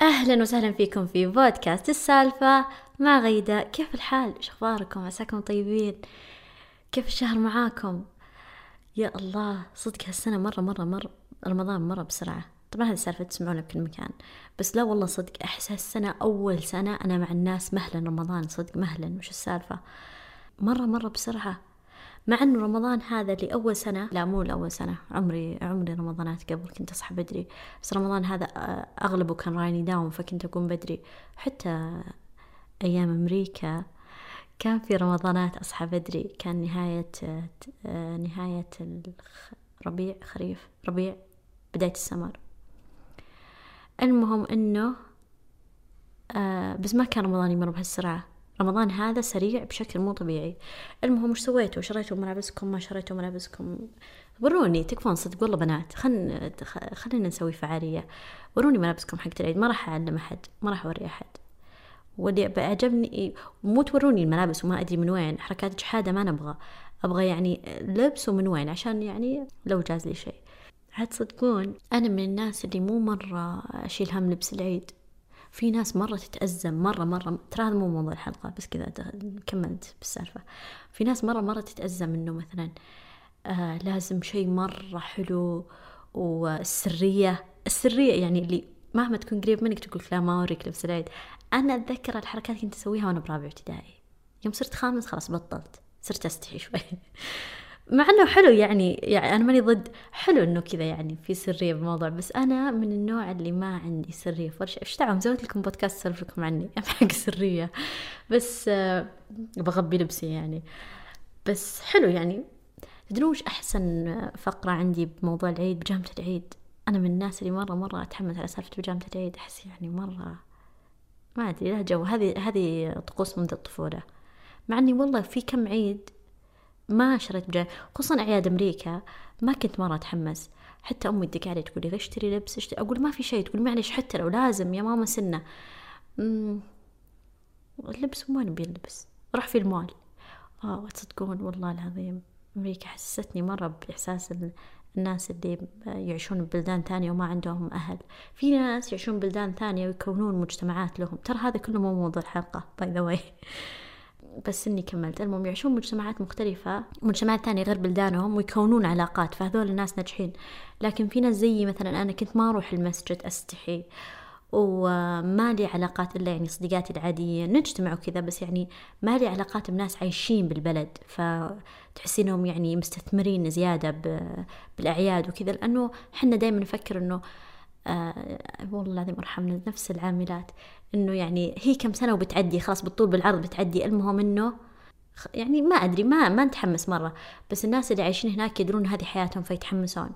أهلا وسهلا فيكم في بودكاست السالفة مع غيدة كيف الحال؟ شو أخباركم؟ عساكم طيبين؟ كيف الشهر معاكم؟ يا الله صدق هالسنة مرة مرة مرة رمضان مرة بسرعة طبعا هذه السالفة تسمعونها بكل مكان بس لا والله صدق أحس هالسنة أول سنة أنا مع الناس مهلا رمضان صدق مهلا وش السالفة مرة مرة بسرعة مع إنه رمضان هذا اول سنة. لا مو لأول سنة عمري عمري رمضانات قبل كنت أصحى بدري. بس رمضان هذا أغلبه كان رايني داوم فكنت أقوم بدري. حتى أيام أمريكا كان في رمضانات أصحى بدري. كان نهاية نهاية الربيع خريف ربيع بداية السمر. المهم إنه آه بس ما كان رمضان يمر بهالسرعة. رمضان هذا سريع بشكل مو طبيعي. المهم وش سويتوا؟ شريتوا ملابسكم ما شريتوا ملابسكم. وروني تكفون صدق والله بنات. خلنا خلينا نسوي فعالية. وروني ملابسكم حق العيد. ما راح أعلم أحد ما راح أوري أحد. واللي بيعجبني مو توروني الملابس وما أدري من وين. حركات جحادة ما نبغى. أبغى يعني لبس ومن وين؟ عشان يعني لو جاز لي شيء. عاد تصدقون أنا من الناس اللي مو مرة أشيل هم لبس العيد. في ناس مرة تتأزم مرة مرة ترى هذا مو موضوع الحلقة بس كذا كملت بالسالفة. في ناس مرة مرة تتأزم إنه مثلا آه لازم شيء مرة حلو والسرية السرية يعني اللي مهما تكون قريب منك تقول لا ما أوريك لبس العيد. أنا أتذكر الحركات كنت أسويها وأنا برابع ابتدائي. يوم صرت خامس خلاص بطلت صرت أستحي شوي. مع إنه حلو يعني يعني أنا ماني ضد حلو إنه كذا يعني في سرية بالموضوع بس أنا من النوع اللي ما عندي سرية فرش إيش دعوة؟ مسويت لكم بودكاست اسولف لكم عني حق سرية. بس آه بغبي لبسي يعني. بس حلو يعني. تدرون وش أحسن فقرة عندي بموضوع العيد؟ بجامه العيد. أنا من الناس اللي مرة مرة أتحمس على سالفة بجامه العيد. أحس يعني مرة ما أدري لها جو. هذه هذه طقوس منذ الطفولة. مع إني والله في كم عيد ما شريت بجاي خصوصا أعياد أمريكا ما كنت مرة أتحمس. حتى أمي تدق علي تقول لي اشتري لبس اشتري أقول ما في شيء تقول معلش حتى لو لازم يا ماما سنة. اللبس ما نبي اللبس. راح في المول. آه تصدقون والله العظيم أمريكا حسستني مرة بإحساس الناس اللي يعيشون ببلدان ثانية وما عندهم أهل. في ناس يعيشون ببلدان ثانية ويكونون مجتمعات لهم. ترى هذا كله مو موضوع الحلقة by the way بس إني كملت. المهم يعيشون مجتمعات مختلفة مجتمعات ثانية غير بلدانهم ويكونون علاقات فهذول الناس ناجحين. لكن في ناس زيي مثلا أنا كنت ما أروح المسجد أستحي وما لي علاقات إلا يعني صديقاتي العادية نجتمع وكذا بس يعني ما لي علاقات بناس عايشين بالبلد فتحسينهم يعني مستثمرين زيادة بالأعياد وكذا. لأنه حنا دائما نفكر إنه آه والله العظيم أرحمنا نفس العاملات. إنه يعني هي كم سنة وبتعدي خلاص بالطول بالعرض بتعدي. المهم إنه يعني ما أدري ما ما نتحمس مرة. بس الناس اللي عايشين هناك يدرون هذه حياتهم فيتحمسون.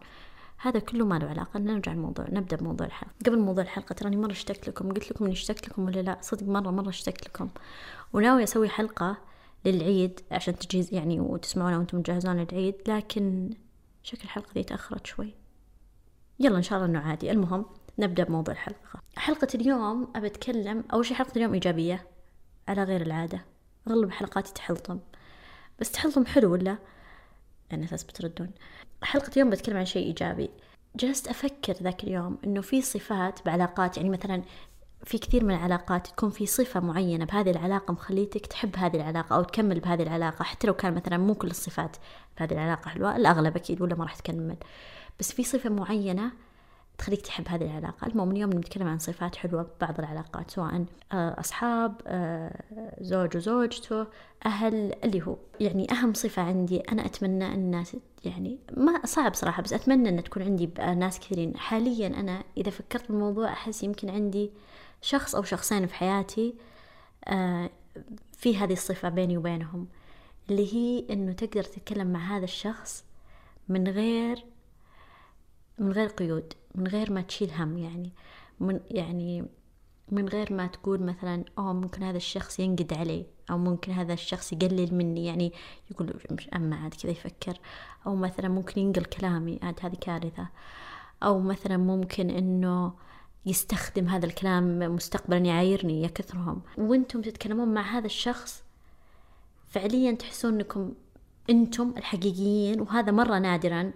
هذا كله ما له علاقة. نرجع الموضوع نبدأ بموضوع الحلقة. قبل موضوع الحلقة تراني مرة اشتقت لكم. قلت لكم إني اشتقت لكم ولا لا؟ صدق مرة مرة اشتقت لكم. وناوي أسوي حلقة للعيد عشان تجهيز يعني وتسمعونها وأنتم مجهزون للعيد. لكن شكل الحلقة دي تأخرت شوي. يلا إن شاء الله إنه عادي. المهم نبدأ بموضوع الحلقة. حلقة اليوم أبى أتكلم أول شي حلقة اليوم إيجابية على غير العادة. أغلب حلقاتي تحلطم. بس تحلطم حلو ولا؟ يعني أساس بتردون. حلقة اليوم بتكلم عن شيء إيجابي. جلست أفكر ذاك اليوم إنه في صفات بعلاقات يعني مثلا في كثير من العلاقات تكون في صفة معينة بهذه العلاقة مخليتك تحب هذه العلاقة أو تكمل بهذه العلاقة حتى لو كان مثلا مو كل الصفات بهذه العلاقة حلوة الأغلب أكيد ولا ما راح تكمل. بس في صفة معينة تخليك تحب هذه العلاقة. المهم اليوم نتكلم عن صفات حلوة ببعض العلاقات سواء آه، أصحاب آه، زوج وزوجته أهل اللي هو. يعني أهم صفة عندي أنا أتمنى الناس يعني ما صعب صراحة بس أتمنى أن تكون عندي ناس كثيرين. حاليا أنا إذا فكرت بالموضوع أحس يمكن عندي شخص أو شخصين في حياتي آه، في هذه الصفة بيني وبينهم اللي هي أنه تقدر تتكلم مع هذا الشخص من غير من غير قيود. من غير ما تشيل هم يعني من يعني من غير ما تقول مثلا أوه ممكن هذا الشخص ينقد علي أو ممكن هذا الشخص يقلل مني يعني يقول مش أما عاد كذا يفكر. أو مثلا ممكن ينقل كلامي عاد هذه كارثة. أو مثلا ممكن إنه يستخدم هذا الكلام مستقبلا يعايرني يا كثرهم وأنتم تتكلمون مع هذا الشخص فعليا تحسون إنكم أنتم الحقيقيين وهذا مرة نادرا.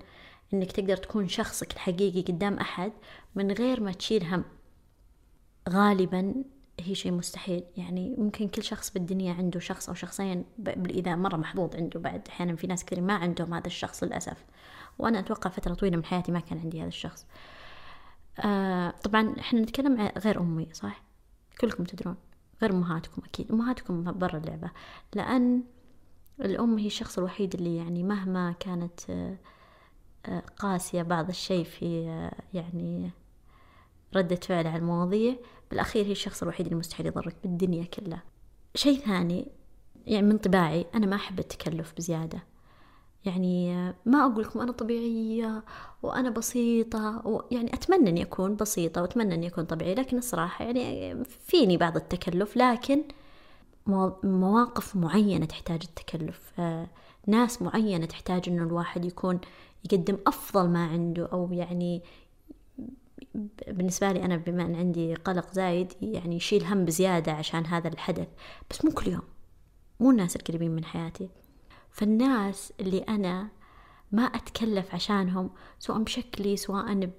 إنك تقدر تكون شخصك الحقيقي قدام أحد من غير ما تشيل هم غالبا هي شيء مستحيل. يعني ممكن كل شخص بالدنيا عنده شخص أو شخصين إذا مرة محظوظ عنده بعد. أحيانا في ناس كثير ما عندهم هذا الشخص للأسف. وأنا أتوقع فترة طويلة من حياتي ما كان عندي هذا الشخص. آه طبعا إحنا نتكلم غير أمي صح؟ كلكم تدرون. غير أمهاتكم أكيد. أمهاتكم برا اللعبة. لأن الأم هي الشخص الوحيد اللي يعني مهما كانت آه، قاسية بعض الشيء في يعني ردة فعل على المواضيع. بالأخير هي الشخص الوحيد اللي مستحيل يضرك بالدنيا كلها. شيء ثاني يعني من طباعي أنا ما أحب التكلف بزيادة. يعني ما أقول لكم أنا طبيعية وأنا بسيطة ويعني أتمنى أني أكون بسيطة وأتمنى أني أكون طبيعية لكن الصراحة يعني فيني بعض التكلف لكن مواقف معينة تحتاج التكلف. ناس معينة تحتاج أنه الواحد يكون يقدم أفضل ما عنده أو يعني بالنسبة لي أنا بما أن عندي قلق زايد يعني يشيل هم بزيادة عشان هذا الحدث. بس مو كل يوم مو الناس القريبين من حياتي. فالناس اللي أنا ما أتكلف عشانهم سواء بشكلي سواء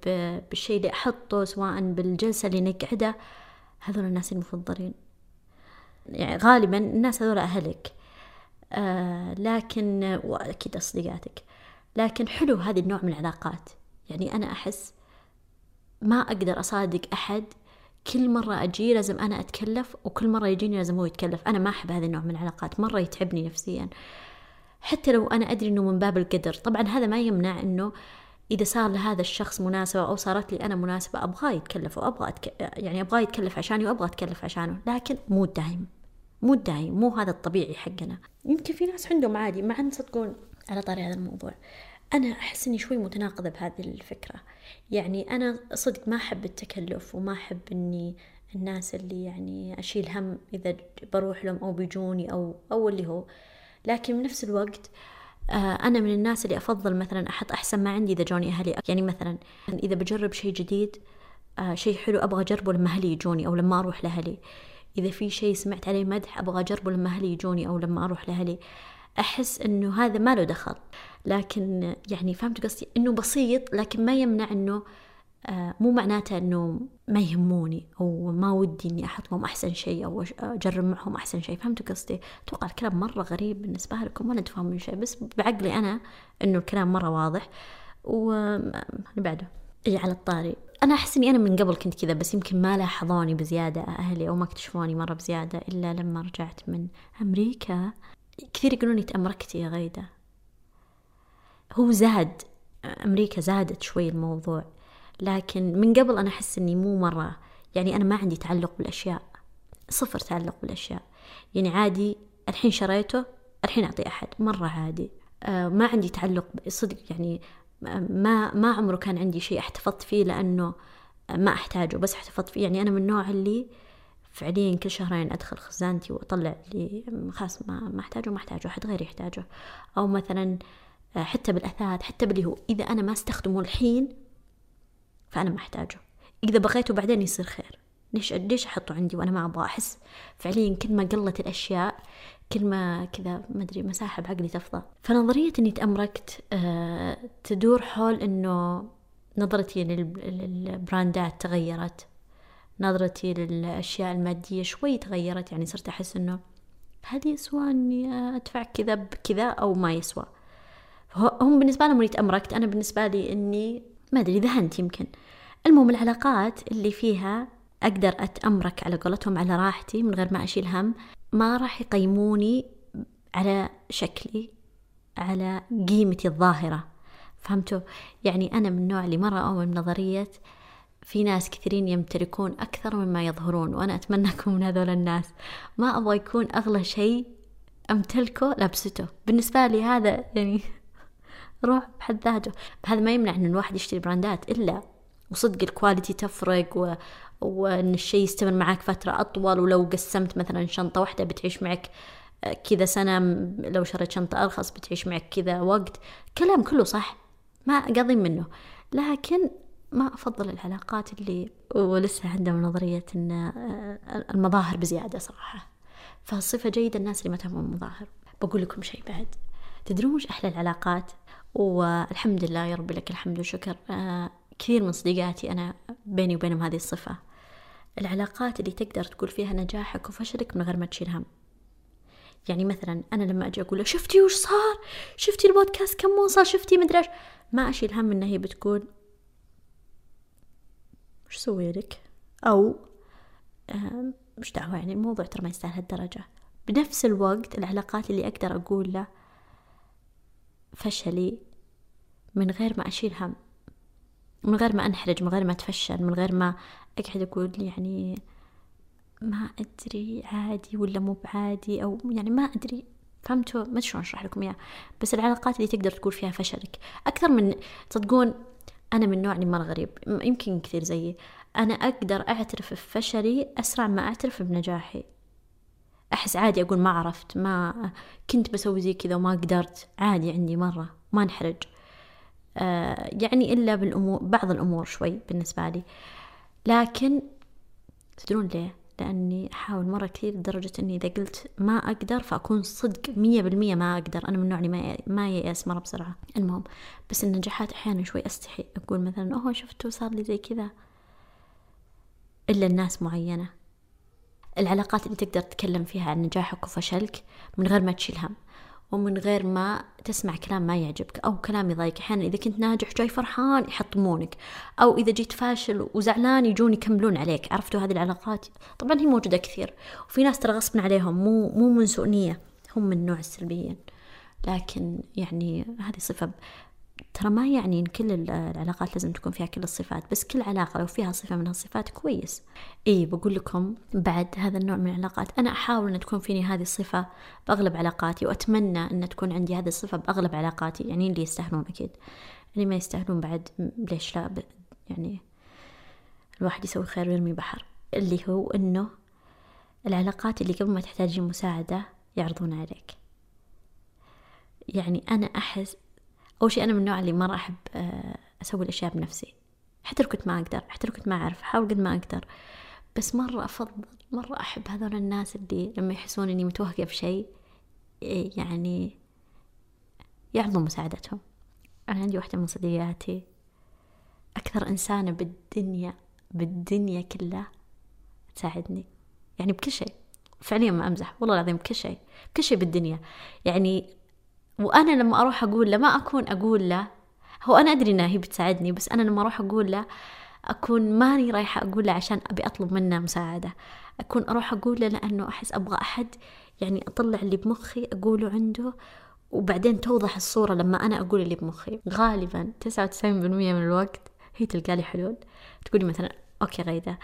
بالشيء اللي أحطه سواء بالجلسة اللي نقعدها هذول الناس المفضلين. يعني غالبا الناس هذول أهلك. آه لكن وأكيد أصدقائك. لكن حلو هذه النوع من العلاقات. يعني أنا أحس ما أقدر أصادق أحد. كل مرة أجي لازم أنا أتكلف وكل مرة يجيني لازم هو يتكلف. أنا ما أحب هذا النوع من العلاقات. مرة يتعبني نفسيا. حتى لو أنا أدري أنه من باب القدر. طبعا هذا ما يمنع أنه إذا صار لهذا الشخص مناسبة أو صارت لي أنا مناسبة أبغاه يتكلف وأبغى أتك... يعني أبغاه يتكلف عشاني وأبغى أتكلف عشانه. لكن مو دايم. مو دايم مو هذا الطبيعي حقنا. يمكن في ناس عندهم عادي مع أن تصدقون على طاري هذا الموضوع. أنا أحس إني شوي متناقضة بهذه الفكرة. يعني أنا صدق ما أحب التكلف وما أحب إني الناس اللي يعني أشيل هم إذا بروح لهم أو بيجوني أو أو اللي هو. لكن بنفس الوقت آه، أنا من الناس اللي أفضل مثلا أحط أحسن ما عندي إذا جوني أهلي. يعني مثلا إذا بجرب شيء جديد آه، شيء حلو أبغى أجربه لما أهلي يجوني أو لما أروح لأهلي. إذا في شيء سمعت عليه مدح أبغى أجربه لما أهلي يجوني أو لما أروح لأهلي. أحس إنه هذا ما له دخل. لكن يعني فهمت قصدي؟ إنه بسيط لكن ما يمنع إنه آه مو معناته إنه ما يهموني أو ما ودي إني أحط لهم أحسن شيء أو أجرب معهم أحسن شيء. فهمتوا قصدي؟ أتوقع الكلام مرة غريب بالنسبة لكم ولا تفهمون شيء. بس بعقلي أنا إنه الكلام مرة واضح. واللي بعده. إيه على الطاري. أنا أحس إني أنا من قبل كنت كذا بس يمكن ما لاحظوني بزيادة أهلي أو ما اكتشفوني مرة بزيادة إلا لما رجعت من أمريكا. كثير يقولون تأمركتي يا غيدة. هو زاد أمريكا زادت شوي الموضوع لكن من قبل أنا أحس إني مو مرة يعني أنا ما عندي تعلق بالأشياء صفر تعلق بالأشياء. يعني عادي الحين شريته الحين أعطي أحد مرة عادي. آه ما عندي تعلق صدق يعني ما ما عمره كان عندي شيء أحتفظت فيه لأنه ما أحتاجه بس أحتفظت فيه. يعني أنا من النوع اللي فعليا كل شهرين أدخل خزانتي وأطلع لي خلاص ما ما أحتاجه ما أحتاجه أحد غيري يحتاجه. أو مثلا آه، حتى بالأثاث حتى باللي هو إذا أنا ما أستخدمه الحين فأنا ما أحتاجه. إذا بغيته بعدين يصير خير. ليش ليش أحطه عندي وأنا ما أبغى أحس؟ فعليا كل ما قلت الأشياء كل ما كذا ما أدري مساحة بعقلي تفضى. فنظرية إني تأمركت أه تدور حول إنه نظرتي للبراندات تغيرت. نظرتي للأشياء المادية شوي تغيرت يعني صرت أحس إنه هل يسوى إني أدفع كذا بكذا أو ما يسوى. هم بالنسبة لهم إني تأمركت أنا بالنسبة لي إني ما أدري ذهنت يمكن. المهم العلاقات اللي فيها أقدر أتأمرك على قولتهم على راحتي من غير ما أشيل هم. ما راح يقيموني على شكلي على قيمتي الظاهرة. فهمتوا؟ يعني أنا من النوع اللي مرة أؤمن بنظرية في ناس كثيرين يمتلكون أكثر مما يظهرون وأنا أتمنى أكون من هذول الناس. ما أبغى يكون أغلى شيء أمتلكه لابسته. بالنسبة لي هذا يعني روح بحد ذاته. هذا ما يمنع أن الواحد يشتري براندات إلا وصدق ال quality تفرق و... وأن الشيء يستمر معك فترة أطول ولو قسمت مثلا شنطة واحدة بتعيش معك آه، كذا سنة لو شريت شنطة أرخص بتعيش معك كذا وقت. كلام كله صح ما قاضين منه. لكن ما أفضل العلاقات اللي ولسه عندهم نظرية أن آه، المظاهر بزيادة صراحة. فصفة جيدة الناس اللي ما تهمهم المظاهر. بقول لكم شيء بعد. تدرون وش أحلى العلاقات؟ والحمد لله يا رب لك الحمد والشكر. آه، كثير من صديقاتي أنا بيني وبينهم هذه الصفة. العلاقات اللي تقدر تقول فيها نجاحك وفشلك من غير ما تشيل هم. يعني مثلا أنا لما أجي أقول شفتي وش صار؟ شفتي البودكاست كم وصل شفتي مدري إيش؟ ما أشيل هم إنها هي بتقول وش سوي لك؟ أو مش دعوة؟ يعني الموضوع ترى ما يستاهل هالدرجة. بنفس الوقت العلاقات اللي أقدر أقول له فشلي من غير ما أشيل هم. من غير ما أنحرج من غير ما أتفشل من غير ما أقعد أقول يعني ما أدري عادي ولا مو بعادي أو يعني ما أدري. فهمتوا؟ ما شلون أشرح لكم إياه بس العلاقات اللي تقدر تقول فيها فشلك. أكثر من تصدقون أنا من نوع اللي مرة غريب. يمكن كثير زيي. أنا أقدر أعترف بفشلي أسرع ما أعترف بنجاحي. أحس عادي أقول ما عرفت ما كنت بسوي زي كذا وما قدرت. عادي عندي مرة. ما أنحرج. يعني إلا بالأمور بعض الأمور شوي بالنسبة لي. لكن تدرون ليه؟ لأني أحاول مرة كثير لدرجة أني إذا قلت ما أقدر فأكون صدق مية بالمية ما أقدر. أنا من نوع ما ما ييأس مرة بسرعة. المهم بس النجاحات أحيانا شوي أستحي. أقول مثلا أوه شفتوا صار لي زي كذا. إلا الناس معينة. العلاقات اللي تقدر تتكلم فيها عن نجاحك وفشلك من غير ما تشيل هم. ومن غير ما تسمع كلام ما يعجبك أو كلام يضايقك. أحيانا إذا كنت ناجح جاي فرحان يحطمونك. أو إذا جيت فاشل وزعلان يجون يكملون عليك. عرفتوا هذه العلاقات؟ طبعا هي موجودة كثير. وفي ناس ترى غصبا عليهم مو مو من سوء نية هم من نوع السلبيين. لكن يعني هذه صفة ترى ما يعني إن كل العلاقات لازم تكون فيها كل الصفات بس كل علاقة لو فيها صفة من هالصفات كويس. إي بقول لكم بعد هذا النوع من العلاقات أنا أحاول أن تكون فيني هذه الصفة بأغلب علاقاتي وأتمنى أن تكون عندي هذه الصفة بأغلب علاقاتي يعني اللي يستاهلون أكيد. اللي ما يستاهلون بعد ليش لا؟ يعني الواحد يسوي خير ويرمي بحر. اللي هو أنه العلاقات اللي قبل ما تحتاجين مساعدة يعرضون عليك. يعني أنا أحس أول شيء أنا من النوع اللي مرة أحب آه، أسوي الأشياء بنفسي. حتى لو كنت ما أقدر حتى لو كنت ما أعرف أحاول قد ما أقدر. بس مرة أفضل مرة أحب هذول الناس اللي لما يحسون إني متوهقة في شيء يعني يعرضوا مساعدتهم. أنا عندي واحدة من صديقاتي أكثر إنسانة بالدنيا بالدنيا كلها تساعدني. يعني بكل شيء. فعليا ما أمزح والله العظيم بكل شيء بكل شيء بالدنيا. يعني وأنا لما أروح أقول له ما أكون أقول له هو أنا أدري إنها هي بتساعدني بس أنا لما أروح أقول له أكون ماني رايحة أقول له عشان أبي أطلب منه مساعدة. أكون أروح أقول له لأنه أحس أبغى أحد يعني أطلع اللي بمخي أقوله عنده وبعدين توضح الصورة لما أنا أقول اللي بمخي. غالبا تسعة وتسعين بالمية من الوقت هي تلقى لي حلول. تقولي مثلا أوكي غيدة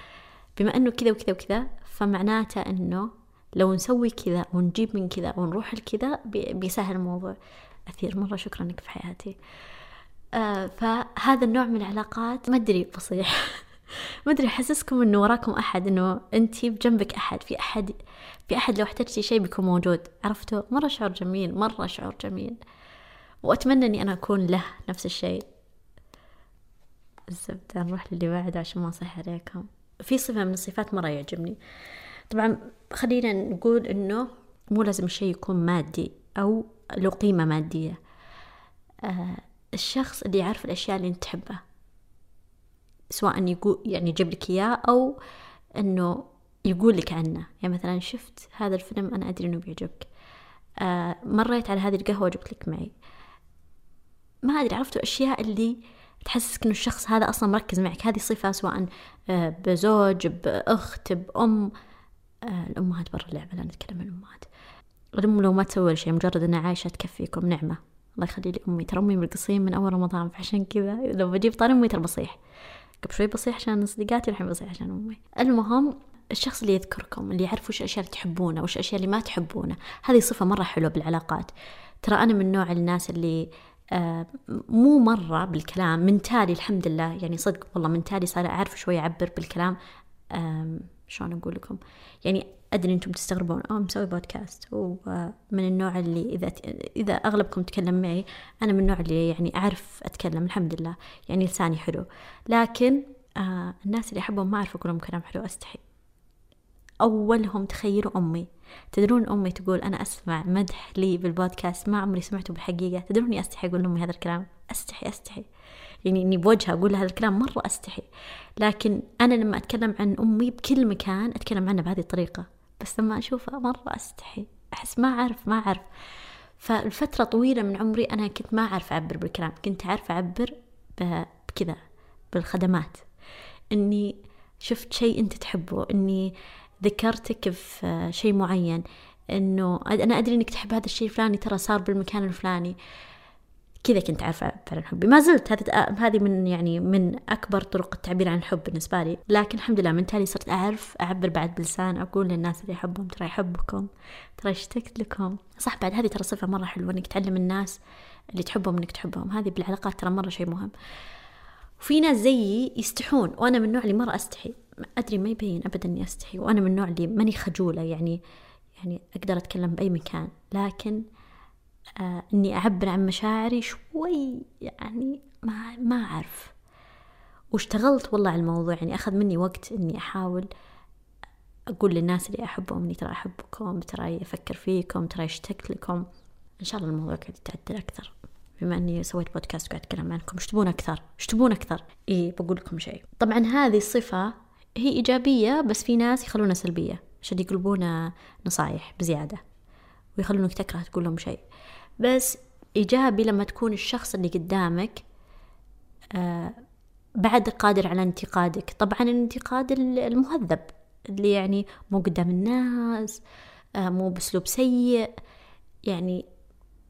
بما أنه كذا وكذا وكذا فمعناته أنه لو نسوي كذا ونجيب من كذا ونروح لكذا بيسهل الموضوع أثير. مرة شكرا لك في حياتي. آه فهذا النوع من العلاقات ما أدري بصيح ما أدري أحسسكم إنه وراكم أحد إنه أنتي بجنبك أحد. في أحد في أحد لو احتجتي شيء بيكون موجود. عرفتوا؟ مرة شعور جميل مرة شعور جميل. وأتمنى إني أنا أكون له نفس الشيء. الزبدة نروح للي بعد عشان ما أصيح عليكم. في صفة من الصفات مرة يعجبني. طبعا خلينا نقول إنه مو لازم الشيء يكون مادي أو له قيمة مادية. آه الشخص اللي يعرف الأشياء اللي أنت تحبها سواء يقول يعني يجيب لك إياه أو إنه يقول لك عنه. يعني مثلا شفت هذا الفيلم أنا أدري إنه بيعجبك. آه مريت على هذه القهوة وجبت لك معي. ما أدري عرفتوا الأشياء اللي تحسسك إنه الشخص هذا أصلا مركز معك. هذه صفة سواء آه، بزوج بأخت بأم. الأمهات برا اللعبة لا نتكلم عن الأمهات. الأم لو ما تسوي شيء مجرد أنها عايشة تكفيكم نعمة. الله يخلي لي أمي ترى أمي من من أول رمضان فعشان كذا لو بجيب طاري أمي ترى بصيح. قبل شوي بصيح عشان صديقاتي الحين بصيح عشان أمي. المهم الشخص اللي يذكركم اللي يعرف وش الأشياء اللي تحبونه وش الأشياء اللي ما تحبونه هذه صفة مرة حلوة بالعلاقات. ترى أنا من نوع الناس اللي آه مو مرة بالكلام من تالي الحمد لله يعني صدق والله من تالي صار أعرف شوي أعبر بالكلام. آه شلون أقول لكم؟ يعني أدري أنتم تستغربون أو مسوي بودكاست ومن النوع اللي إذا إذا أغلبكم تكلم معي أنا من النوع اللي يعني أعرف أتكلم الحمد لله. يعني لساني حلو. لكن آه الناس اللي أحبهم ما أعرف أقول لهم كلام حلو أستحي. أولهم تخيلوا أمي. تدرون أمي تقول أنا أسمع مدح لي بالبودكاست ما عمري سمعته بالحقيقة. تدروني أستحي أقول لأمي هذا الكلام؟ أستحي أستحي. يعني إني بوجهها أقول هذا الكلام مرة أستحي. لكن أنا لما أتكلم عن أمي بكل مكان أتكلم عنها بهذه الطريقة. بس لما أشوفها مرة أستحي. أحس ما أعرف ما أعرف. فالفترة طويلة من عمري أنا كنت ما أعرف أعبر بالكلام. كنت أعرف أعبر بكذا بالخدمات. إني شفت شيء أنت تحبه إني ذكرتك في شيء معين. إنه أنا أدري إنك تحب هذا الشيء الفلاني ترى صار بالمكان الفلاني. كذا كنت عارفة عن حبي. ما زلت هذه من يعني من أكبر طرق التعبير عن الحب بالنسبة لي. لكن الحمد لله من تالي صرت أعرف أعبر بعد بلسان أقول للناس اللي أحبهم ترى يحبكم ترى اشتقت لكم. صح بعد هذه ترى صفة مرة حلوة إنك تعلم الناس اللي تحبهم إنك تحبهم. هذه بالعلاقات ترى مرة شيء مهم. وفي ناس زيي يستحون وأنا من النوع اللي مرة أستحي. أدري ما يبين أبدا إني أستحي. وأنا من النوع اللي ماني خجولة يعني يعني أقدر أتكلم بأي مكان. لكن آه إني أعبر عن مشاعري شوي يعني ما ما أعرف. واشتغلت والله على الموضوع يعني أخذ مني وقت إني أحاول أقول للناس اللي أحبهم إني ترى أحبكم ترى أفكر فيكم ترى اشتقت لكم. إن شاء الله الموضوع قاعد يتعدل أكثر. بما إني سويت بودكاست وقاعد أتكلم عنكم إيش تبون أكثر؟ إيش تبون أكثر؟ إي بقول لكم شيء. طبعا هذه الصفة هي إيجابية بس في ناس يخلونها سلبية عشان يقلبونها نصايح بزيادة ويخلونك تكره تقول لهم شيء. بس إيجابي لما تكون الشخص اللي قدامك آه بعد قادر على انتقادك. طبعا الانتقاد المهذب اللي يعني مو قدام الناس آه مو بأسلوب سيء. يعني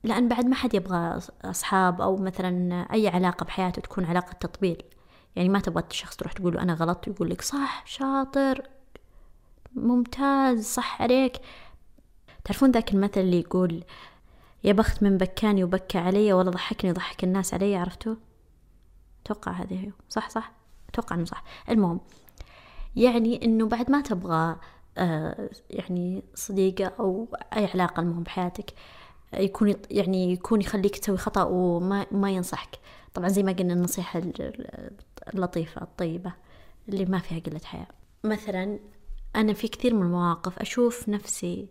لأن بعد ما حد يبغى أصحاب أو مثلا أي علاقة بحياته تكون علاقة تطبيل. يعني ما تبغى الشخص تروح تقول أنا غلطت ويقول لك صح شاطر ممتاز صح عليك. تعرفون ذاك المثل اللي يقول يا بخت من بكاني وبكى علي ولا ضحكني وضحك الناس علي عرفتوا أتوقع هذه صح صح؟ أتوقع أنه صح. المهم يعني أنه بعد ما تبغى آه يعني صديقة أو أي علاقة المهم بحياتك يكون يعني يكون يخليك تسوي خطأ وما ما ينصحك. طبعا زي ما قلنا النصيحة اللطيفة الطيبة اللي ما فيها قلة حياة. مثلا أنا في كثير من المواقف أشوف نفسي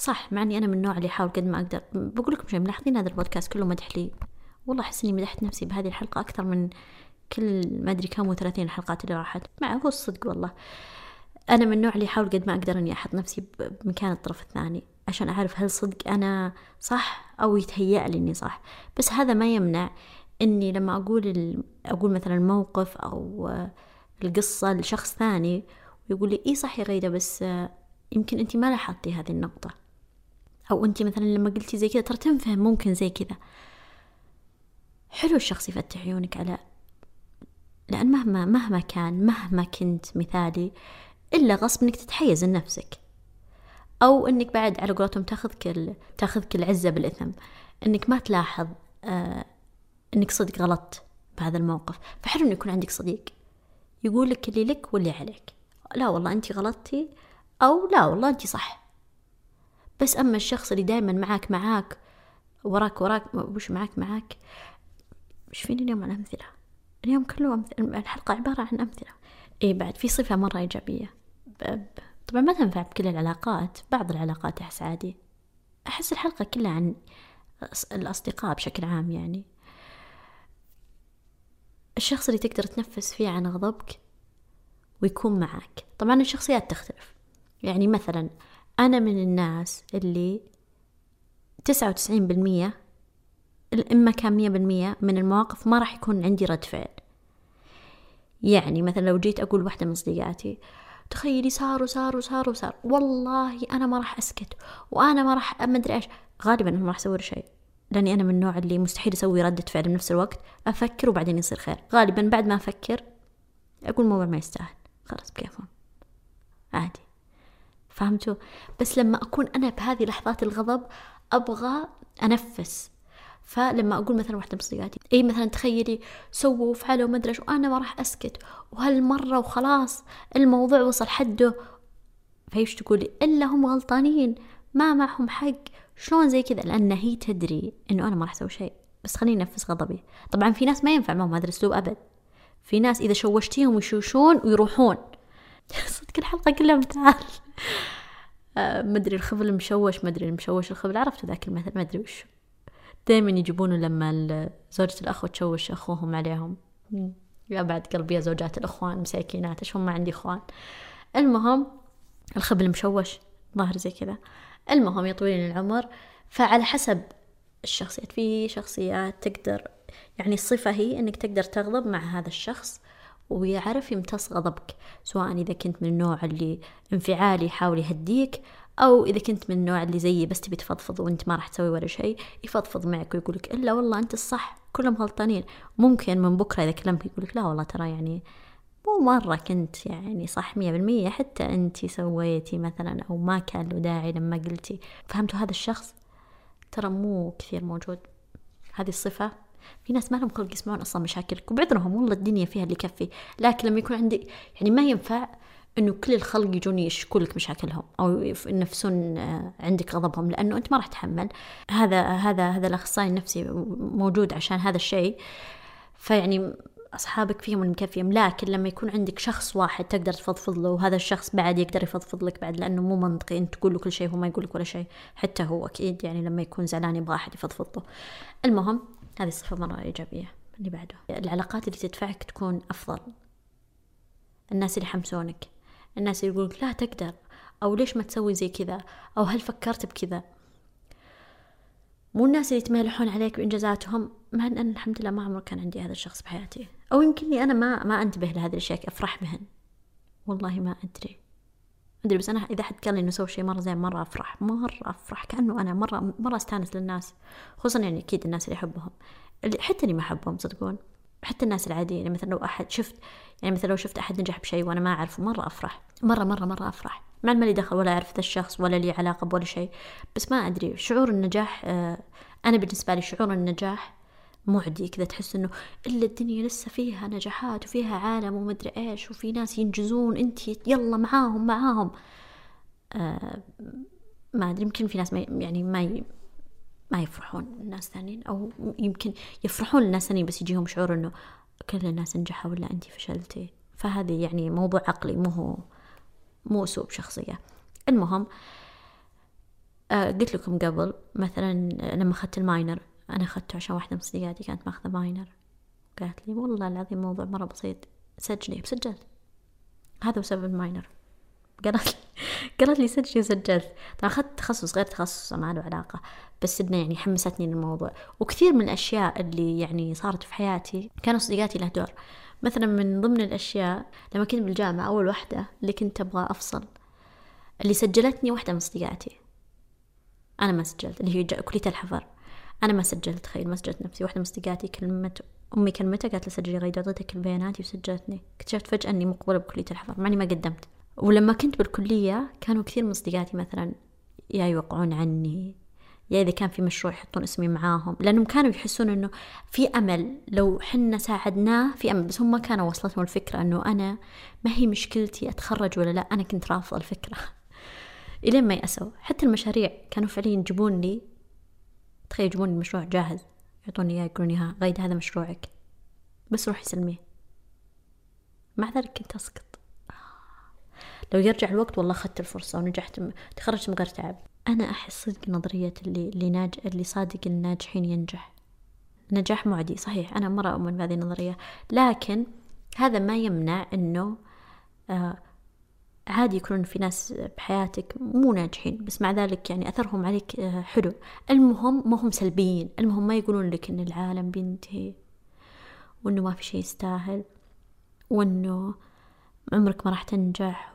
صح مع إني أنا من النوع اللي احاول قد ما أقدر. بقول لكم شيء ملاحظين هذا البودكاست كله مدح لي. والله أحس إني مدحت نفسي بهذه الحلقة أكثر من كل ما أدري كم وثلاثين الحلقات اللي راحت. مع هو الصدق والله. أنا من النوع اللي احاول قد ما أقدر إني أحط نفسي بمكان الطرف الثاني عشان أعرف هل صدق أنا صح أو يتهيأ لي إني صح. بس هذا ما يمنع إني لما أقول. أقول مثلا موقف أو القصة لشخص ثاني ويقول لي اي صح يا غيدة بس يمكن انت ما لاحظتي هذه النقطة. أو أنت مثلا لما قلتي زي كذا ترى تنفهم ممكن زي كذا. حلو الشخص يفتح عيونك على لأن مهما مهما كان مهما كنت مثالي إلا غصب إنك تتحيز لنفسك. أو إنك بعد على قولتهم تاخذك ال... تاخذك العزة بالإثم. إنك ما تلاحظ آه إنك صدق غلطت بهذا الموقف. فحلو إنه يكون عندك صديق. يقول لك اللي لك واللي عليك. لا والله أنت غلطتي أو لا والله أنت صح. بس أما الشخص اللي دائما معاك معاك وراك وراك وش معاك معاك مش فيني اليوم عن أمثلة؟ اليوم كله أمثلة الحلقة عبارة عن أمثلة. إيه بعد في صفة مرة إيجابية. طبعا ما تنفع بكل العلاقات بعض العلاقات أحس عادي. أحس الحلقة كلها عن الأصدقاء بشكل عام يعني. الشخص اللي تقدر تنفس فيه عن غضبك ويكون معك طبعا الشخصيات تختلف. يعني مثلا أنا من الناس اللي تسعة وتسعين بالمية إما كان مية بالمية من المواقف ما راح يكون عندي رد فعل. يعني مثلا لو جيت أقول واحدة من صديقاتي تخيلي صار وصار وصار وصار والله أنا ما راح أسكت وأنا ما راح ما أدري إيش. غالبا ما راح أسوي شيء لأني أنا من النوع اللي مستحيل أسوي ردة فعل بنفس الوقت. أفكر وبعدين يصير خير. غالبا بعد ما أفكر أقول الموضوع ما يستاهل. خلاص بكيفهم. عادي. فهمتوا؟ بس لما أكون أنا بهذه لحظات الغضب أبغى أنفس. فلما أقول مثلا واحدة من صديقاتي أي مثلا تخيلي سووا وفعلوا ما أدري وأنا ما راح أسكت. وهالمرة وخلاص الموضوع وصل حده. فايش تقولي إلا هم غلطانين ما معهم حق. شلون زي كذا؟ لأن هي تدري إنه أنا ما راح أسوي شيء. بس خليني أنفس غضبي. طبعا في ناس ما ينفع معهم هذا الأسلوب أبد. في ناس إذا شوشتيهم يشوشون ويروحون. صدق الحلقة كلها مثال آه، مدري الخبل المشوش مدري المشوش الخبل. عرفتوا ذاك المثل؟ مدري وش. دائما يجيبونه لما زوجة الأخ تشوش أخوهم عليهم. يا بعد قلبي يا زوجات الأخوان مساكينات إيش هم ما عندي إخوان. المهم الخبل مشوش ظاهر زي كذا. المهم يا طويل العمر. فعلى حسب الشخصيات في شخصيات تقدر يعني الصفة هي إنك تقدر تغضب مع هذا الشخص. ويعرف يمتص غضبك سواء إذا كنت من النوع اللي انفعالي يحاول يهديك أو إذا كنت من النوع اللي زيي بس تبي تفضفض وأنت ما راح تسوي ولا شيء يفضفض معك ويقولك إلا والله أنت الصح كلهم غلطانين. ممكن من بكرة إذا كلمك يقولك لا والله ترى يعني مو مرة كنت يعني صح مية بالمية حتى أنتي سويتي مثلا أو ما كان له داعي لما قلتي. فهمتوا هذا الشخص؟ ترى مو كثير موجود. هذه الصفة في ناس ما لهم خلق يسمعون أصلا مشاكلك وبعذرهم والله الدنيا فيها اللي يكفي. لكن لما يكون عندي يعني ما ينفع إنه كل الخلق يجون يشكوا لك مشاكلهم أو ينفسون آه، عندك غضبهم لأنه أنت ما راح تحمل هذا هذا هذا الأخصائي النفسي موجود عشان هذا الشيء. فيعني أصحابك فيهم المكفيهم لكن لما يكون عندك شخص واحد تقدر تفضفض له وهذا الشخص بعد يقدر يفضفض لك بعد لأنه مو منطقي أنت تقول له كل شيء وهو ما يقول لك ولا شيء حتى هو أكيد يعني لما يكون زعلان يبغى أحد يفضفض له. المهم هذه صفة مرة إيجابية اللي بعده. العلاقات اللي تدفعك تكون أفضل. الناس اللي يحمسونك. الناس اللي يقولك لا تقدر أو ليش ما تسوي زي كذا؟ أو هل فكرت بكذا؟ مو الناس اللي يتمالحون عليك بإنجازاتهم. مع أن أنا الحمد لله ما عمر كان عندي هذا الشخص بحياتي. أو يمكنني أنا ما ما أنتبه لهذه الأشياء أفرح بهن. والله ما أدري. أدري بس أنا إذا حد قال لي إنه سوى شيء مرة زين مرة أفرح مرة أفرح كأنه أنا مرة مرة أستانس للناس خصوصا يعني أكيد الناس اللي أحبهم. اللي حتى اللي ما أحبهم صدقون حتى الناس العاديين يعني مثلا لو أحد شفت يعني مثلا لو شفت أحد نجح بشيء وأنا ما أعرفه مرة أفرح مرة مرة مرة أفرح. مع ما لي دخل ولا أعرف ذا الشخص ولا لي علاقة بولا شيء بس ما أدري شعور النجاح آه أنا بالنسبة لي شعور النجاح معدي كذا تحس إنه إلا الدنيا لسه فيها نجاحات وفيها عالم ومدري إيش وفي ناس ينجزون أنت يلا معاهم معاهم آه ما أدري يمكن في ناس ما يعني ما. ما يفرحون الناس ثانيين أو يمكن يفرحون الناس ثانيين بس يجيهم شعور إنه كل الناس نجحوا ولا أنت فشلتي فهذه يعني موضوع عقلي مو هو مو أسلوب شخصية المهم آه قلت لكم قبل مثلا لما أخذت الماينر أنا أخذته عشان واحدة من صديقاتي كانت ماخذة ماينر قالت لي والله العظيم موضوع مرة بسيط. سجلي بسجلت. هذا بسبب الماينر قالت لي قالت لي سجلي وسجلت. طبعا أخذت تخصص غير تخصص ما له علاقة. بس إنه يعني حمستني للموضوع. وكثير من الأشياء اللي يعني صارت في حياتي كانوا صديقاتي له دور. مثلا من ضمن الأشياء لما كنت بالجامعة أول واحدة اللي كنت أبغى أفصل اللي سجلتني واحدة من صديقاتي. أنا ما سجلت اللي هي كلية الحفر. أنا ما سجلت تخيل ما سجلت نفسي. واحدة من صديقاتي كلمت أمي كلمتها قالت لي سجلي غيد أعطيتك البيانات وسجلتني. اكتشفت فجأة إني مقبولة بكلية الحفر مع إني ما قدمت. ولما كنت بالكلية كانوا كثير من صديقاتي مثلا يا يوقعون عني يا إذا كان في مشروع يحطون اسمي معاهم. لأنهم كانوا يحسون إنه في أمل لو حنا ساعدناه في أمل بس هم ما كانوا وصلتهم الفكرة إنه أنا ما هي مشكلتي أتخرج ولا لا أنا كنت رافضة الفكرة. إلين ما يأسوا. حتى المشاريع كانوا فعليا يجيبون لي تخيل يجيبون المشروع جاهز يعطوني إياه يقولون ها غيد هذا مشروعك. بس روحي سلميه. مع ذلك كنت أسقط. لو يرجع الوقت والله أخذت الفرصة ونجحت تخرجت من غير تعب. أنا أحس صدق نظرية اللي اللي ناج اللي صادق الناجحين ينجح. نجاح معدي صحيح أنا مرة أؤمن بهذه النظرية. لكن هذا ما يمنع إنه آه عادي يكون في ناس بحياتك مو ناجحين بس مع ذلك يعني أثرهم عليك آه، حلو. المهم ما هم سلبيين المهم ما يقولون لك إن العالم بينتهي وإنه ما في شيء يستاهل وإنه عمرك ما راح تنجح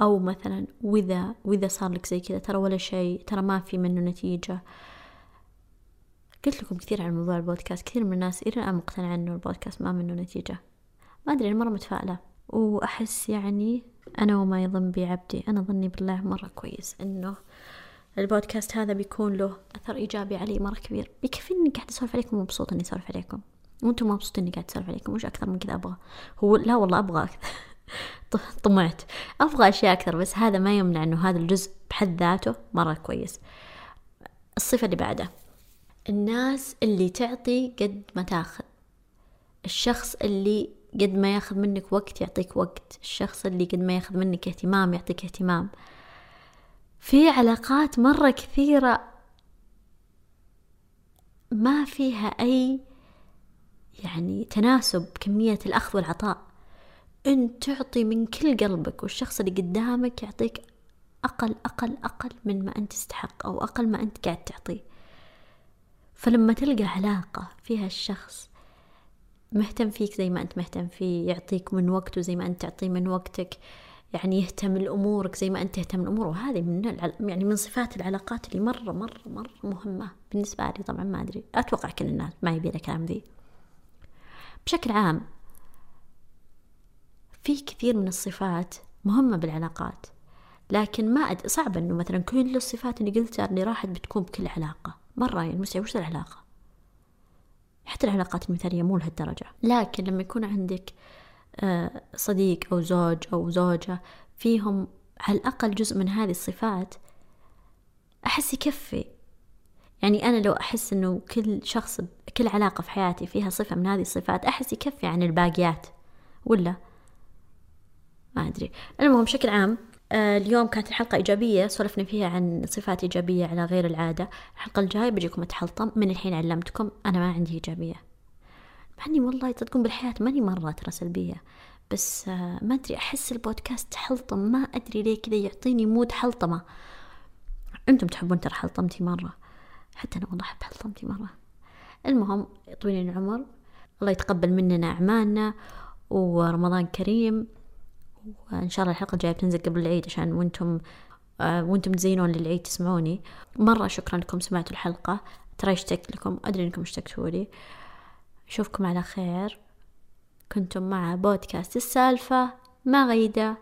أو مثلا وإذا وإذا صار لك زي كذا ترى ولا شيء ترى ما في منه نتيجة. قلت لكم كثير عن موضوع البودكاست كثير من الناس إلى الآن مقتنعة إنه البودكاست ما منه نتيجة. ما أدري أنا مرة متفائلة. وأحس يعني أنا وما يظن بي عبدي أنا ظني بالله مرة كويس إنه البودكاست هذا بيكون له أثر إيجابي علي مرة كبير. بيكفيني إني قاعدة أسولف عليكم ومبسوطة إني أسولف عليكم. وأنتم مبسوطين إني قاعدة أسولف عليكم وش أكثر من كذا أبغى. هو لا والله أبغى. أكثر طمعت. أبغى أشياء أكثر بس هذا ما يمنع إنه هذا الجزء بحد ذاته مرة كويس. الصفة اللي بعدها الناس اللي تعطي قد ما تاخذ. الشخص اللي قد ما ياخذ منك وقت يعطيك وقت. الشخص اللي قد ما ياخذ منك اهتمام يعطيك اهتمام. في علاقات مرة كثيرة ما فيها أي يعني تناسب كمية الأخذ والعطاء. أنت تعطي من كل قلبك والشخص اللي قدامك يعطيك أقل أقل أقل من ما أنت تستحق أو أقل ما أنت قاعد تعطيه. فلما تلقى علاقة فيها الشخص مهتم فيك زي ما أنت مهتم فيه يعطيك من وقته زي ما أنت تعطيه من وقتك يعني يهتم لأمورك زي ما أنت تهتم لأموره. وهذه من. يعني من صفات العلاقات اللي مرة مرة مرة مهمة بالنسبة لي. طبعا ما أدري أتوقع كل الناس ما يبي كلام ذي. بشكل عام في كثير من الصفات مهمة بالعلاقات لكن ما أد... صعب إنه مثلا كل الصفات اللي قلتها اللي راحت بتكون بكل علاقة. مرة يعني مستوعب وش العلاقة؟ حتى العلاقات المثالية مو لهالدرجة. لكن لما يكون عندك آه، صديق أو زوج أو زوجة فيهم على الأقل جزء من هذه الصفات أحس يكفي. يعني أنا لو أحس إنه كل شخص كل علاقة في حياتي فيها صفة من هذه الصفات أحس يكفي عن الباقيات. ولا؟ ما أدري. المهم بشكل عام اليوم كانت الحلقة إيجابية سولفنا فيها عن صفات إيجابية على غير العادة. الحلقة الجاية بجيكم أتحلطم من الحين علمتكم أنا ما عندي إيجابية. مع إني والله تصدقون بالحياة ماني مرة ترى سلبية. بس آه، ما أدري أحس البودكاست حلطم. ما أدري ليه كذا يعطيني مود حلطمة. أنتم تحبون ترى حلطمتي مرة. حتى أنا والله أحب حلطمتي مرة. المهم طويل العمر. الله يتقبل مننا أعمالنا. ورمضان كريم. وإن شاء الله الحلقة الجاية بتنزل قبل العيد عشان وأنتم آه وأنتم تزينون للعيد تسمعوني. مرة شكرا لكم سمعتوا الحلقة. ترى اشتقت لكم أدري إنكم اشتقتوا لي. أشوفكم على خير. كنتم مع بودكاست السالفة. ما غيدة